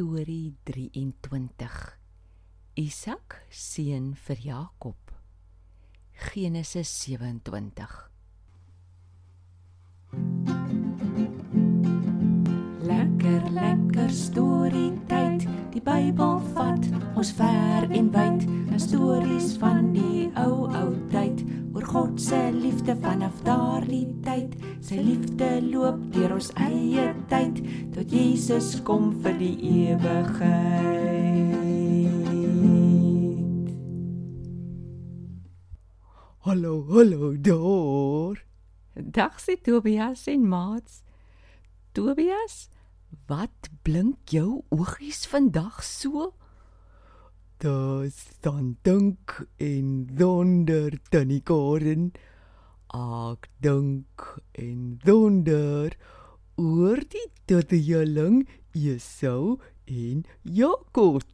Storie 23. Isak seun vir Jakob. Genesis 27. Lekker lekker storie tyd. Die Bybel vat ons ver en wyd. 'n Stories van die ou ou tyd oor God se liefde vanaf daardie tyd. Sy liefde loop deur ons eie tyd Jesus kom vir die ewigheid. Hallo, hallo daar. Dag sê Tobias en maats. Tobias, wat blink jou oogies vandag so? Daar staan dink en donder tannie Karen. Ek dink en donder oor die doddeling Esau en Jakob.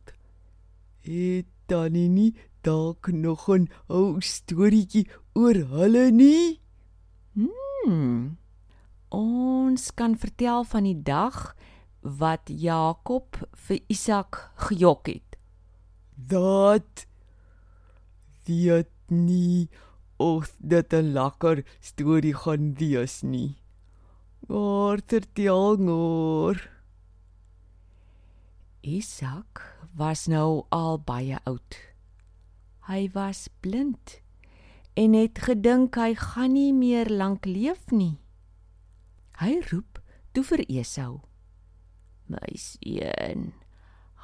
Het tannie nie dalk nog 'n ou storieetjie oor hulle nie? Hmm. Ons kan vertel van die dag wat Jakob vir Isak gejok het. Dat weet nie of dit 'n lekker storie gaan wees nie. Maar vertel nou. Isak was nou al baie oud. Hy was blind en het gedink hy gaan nie meer lank leef nie. Hy roep toe vir Esau: "My seun,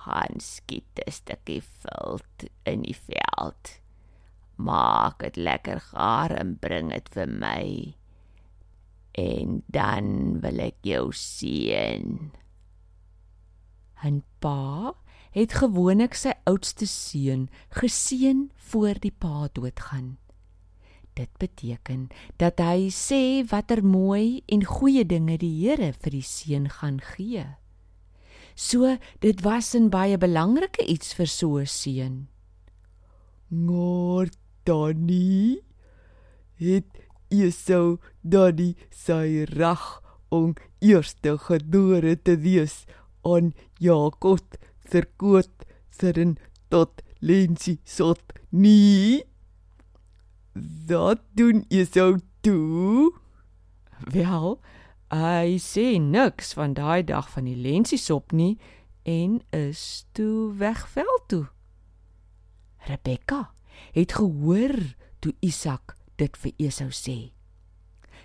gaan skiet 'n stukkie vilt in die veld. Maak dit lekker gaar en bring dit vir my. En dan wil ek jou sien." En pa het gewoonlik sy oudste seun geseën voor die pa doodgaan. Dit beteken dat hy sê watter mooi en goeie dinge die Here vir die seun gaan gee. So dit was 'n baie belangrike iets vir so 'n seun. Maar Danny het Esau Danny sy reg om eerste gedore te wees aan Jakob verkoot sirin tot lensie sot. Nie dat doen Esau toe? Wel, hy sê niks van daai dag van die lensiesop nie en is toe wegveld toe. Rebekka het gehoor toe Isak dit vir Esau sê.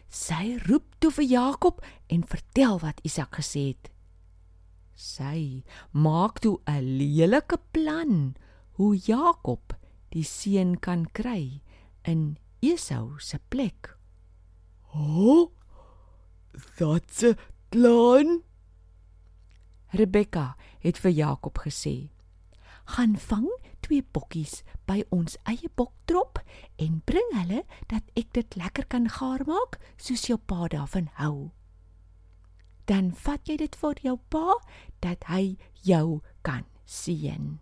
Sy roep toe vir Jakob en vertel wat Isak gesê het. Sy maak toe 'n lelike plan hoe Jakob die seun kan kry in Esau se plek. Oh, that's a plan. Rebekka het vir Jakob gesê: "Gaan vang twee bokkies by ons eie boktrop en bring hulle dat ek dit lekker kan gaar maak soos jou pa daarvan hou. Dan vat jy dit vir jou pa dat hy jou kan sien."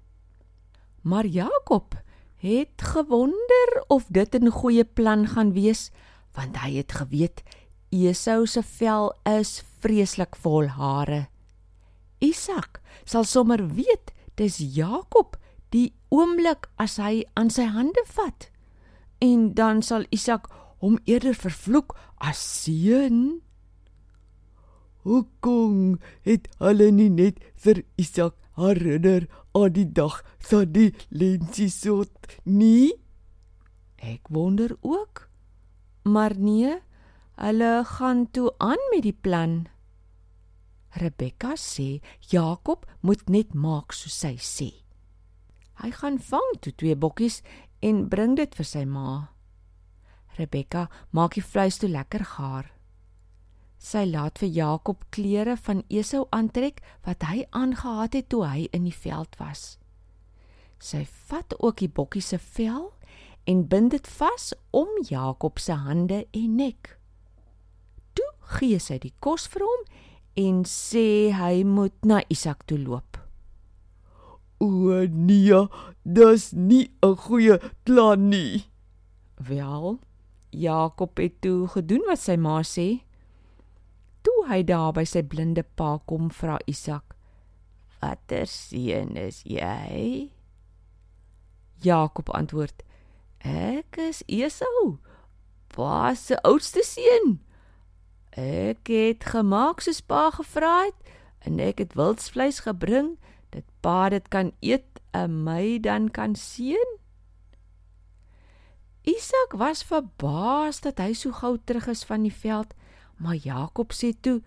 Maar Jakob het gewonder of dit 'n goeie plan gaan wees, want hy het geweet Esau se vel is vreeslik vol hare. Isak sal sommer weet dis Jakob oomblik as hy aan sy hande vat. En dan sal Isak hom eerder vervloek as seën. Hoekom het hulle nie net vir Isak herinner aan die dag van die lensiesot nie? Ek wonder ook. Maar nee, hulle gaan toe aan met die plan. Rebekka sê Jakob moet net maak soos sy sê. Hy gaan vang toe twee bokkies en bring dit vir sy ma. Rebekka maak die vleis toe lekker gaar. Sy laat vir Jakob klere van Esau aantrek wat hy aangetree het toe hy in die veld was. Sy vat ook die bokkie se vel en bind dit vas om Jakob se hande en nek. Toe gee sy die kos vir hom en sê hy moet na Isak toe loop. O nee, dis nie 'n goeie plan nie. Wel, Jakob het toe gedoen wat sy ma sê. Toe hy daar by sy blinde pa kom vra Isak: Watter seun is jy? Jakob antwoord: Ek is Esau, pa se oudste seun. Ek het gemaak soos pa gevra het en ek het wildsvleis gebring dat pa dit kan eet en my dan kan seën. Isak was verbaas dat hy so gou terug is van die veld, maar Jakob sê toe: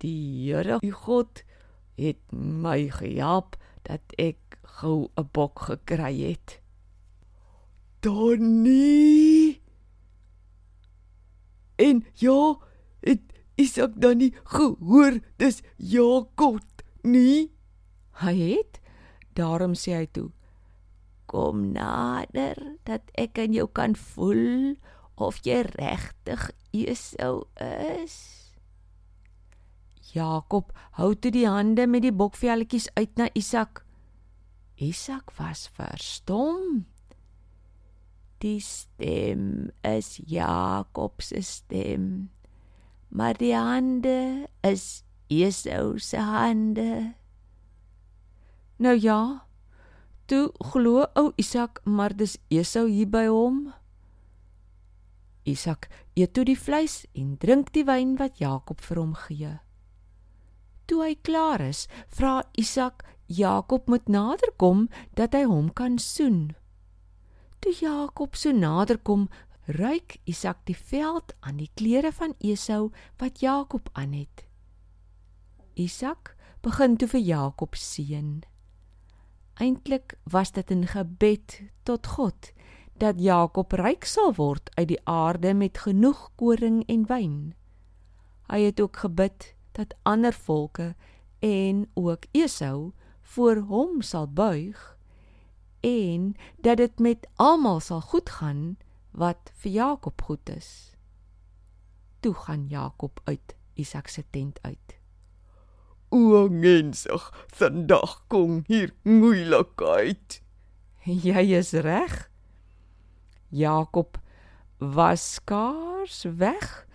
"Die Here, die God, het my gehelp dat ek gou 'n bok gekry het." Donnie. En ja, het Isak dan nie gehoor dis Jakob nie? Hy het. Daarom sê hy toe: "Kom nader dat ek aan jou kan voel of jy regtig Esau is." Jakob hou toe die hande met die bokvelletjies uit na Isak. Isak was verstom. Die stem is Jakob se stem. Maar die hande is Esau se hande. Nou ja, toe glo ou Isak, maar dis Esau hier by hom. Isak eet toe die vleis en drink die wyn wat Jakob vir hom gee. Toe hy klaar is, vra Isak Jakob moet naderkom dat hy hom kan soen. Toe Jakob so naderkom, ruik Isak die veld aan die klere van Esau wat Jakob aan het. Isak begin toe vir Jakob seën. Eintlik was dit 'n gebed tot God dat Jakob ryk sal word uit die aarde met genoeg koring en wyn. Hy het ook gebid dat ander volke en ook Esau voor hom sal buig en dat dit met almal sal goed gaan wat vir Jakob goed is. Toe gaan Jakob uit Isak se tent uit. O mensig, vandag kom hier moeilikheid. Jy is reg. Jakob was skaars weg.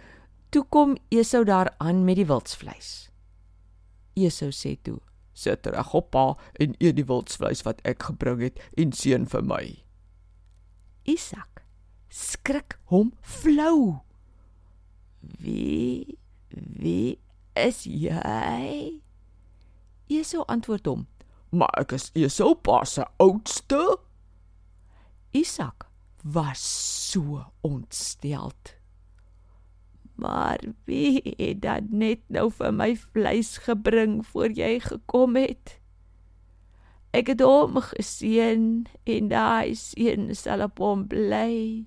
Toe kom Esau daar aan met die wildsvleis. Esau sê toe: "Sit reg op pa en eet die wildsvleis wat ek gebring het en seën vir my." Isak skrik hom flou. "Wie wie is jy?" Esau antwoord hom: "Maar ek is Esau pa se oudste." Isak was so ontsteld. "Maar wie het dan net nou vir my vleis gebring voor jy gekom het?" Ek het hom geseën en daai seën sal op hom bly.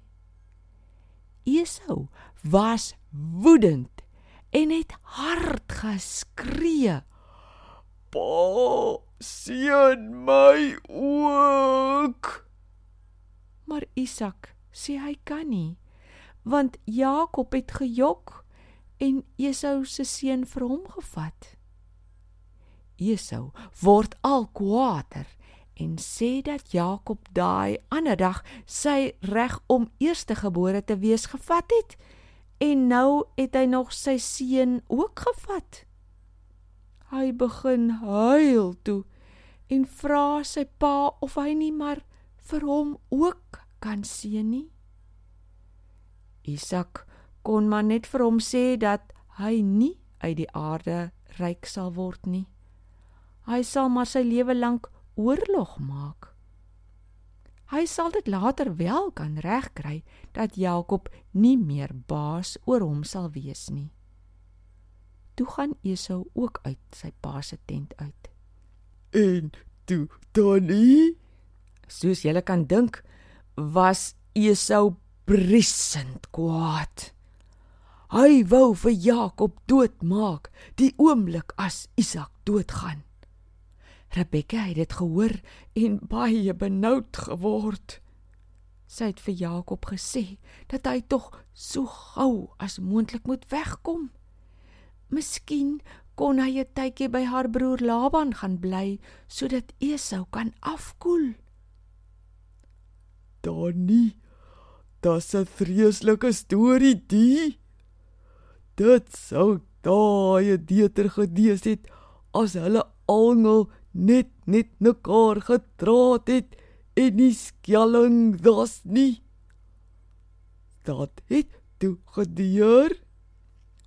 Esau was woedend en het hard geskree pa, seën my ook. Maar Isak sê hy kan nie, want Jakob het gejok en Esau se seun vir hom gevat. Esau word al kwaader en sê dat Jakob daai ander dag sy reg om eerstegebore te wees gevat het en nou het hy nog sy seun ook gevat. Hy begin huil toe en vra sy pa of hy nie maar vir hom ook kan sien nie. Isak kon maar net vir hom sê dat hy nie uit die aarde ryk sal word nie. Hy sal maar sy lewe lank oorlog maak. Hy sal dit later wel kan regkry dat Jakob nie meer baas oor hom sal wees nie toe gaan Esau ook uit sy pa se tent uit. En toe Donnie, soos jy kan dink, was Esau brissend kwaad. Hy wou vir Jakob doodmaak die oomblik as Isak doodgaan. Rebekka het dit gehoor en baie benoud geword. Sy het vir Jakob gesê dat hy tog so gou as moontlik moet wegkom. Miskien kon hy 'n tydjie by haar broer Laban gaan bly sodat Esau kan afkoel. Donnie, dis 'n vreeslike storie die. Dit sou daai dieter gedees het as hulle almal net net mekaar getraat het en nie skelling das nie. Dat het toe gebeur.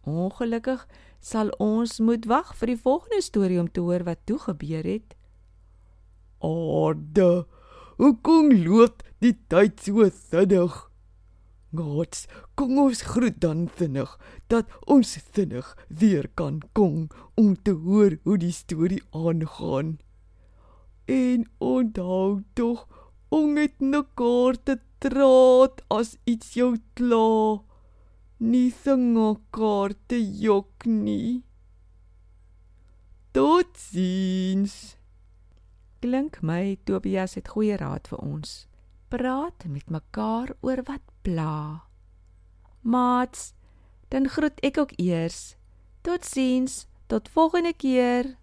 Ongelukkig sal ons moet wag vir die volgende storie om te hoor wat toe gebeur het. Orde, hoekom loop die tyd so vinnig? Gods, kom ons groet dan vinnig dat ons vinnig weer kan kom om te hoor hoe die storie aangaan. En onthou tog om met mekaar te traat as iets jou kla. Nie singe kaarte jok nie. Totsiens. Klink my Tobias het goeie raad vir ons. Praat met mekaar oor wat pla. Mats, dan groet ek ook eers. Totsiens, tot volgende keer.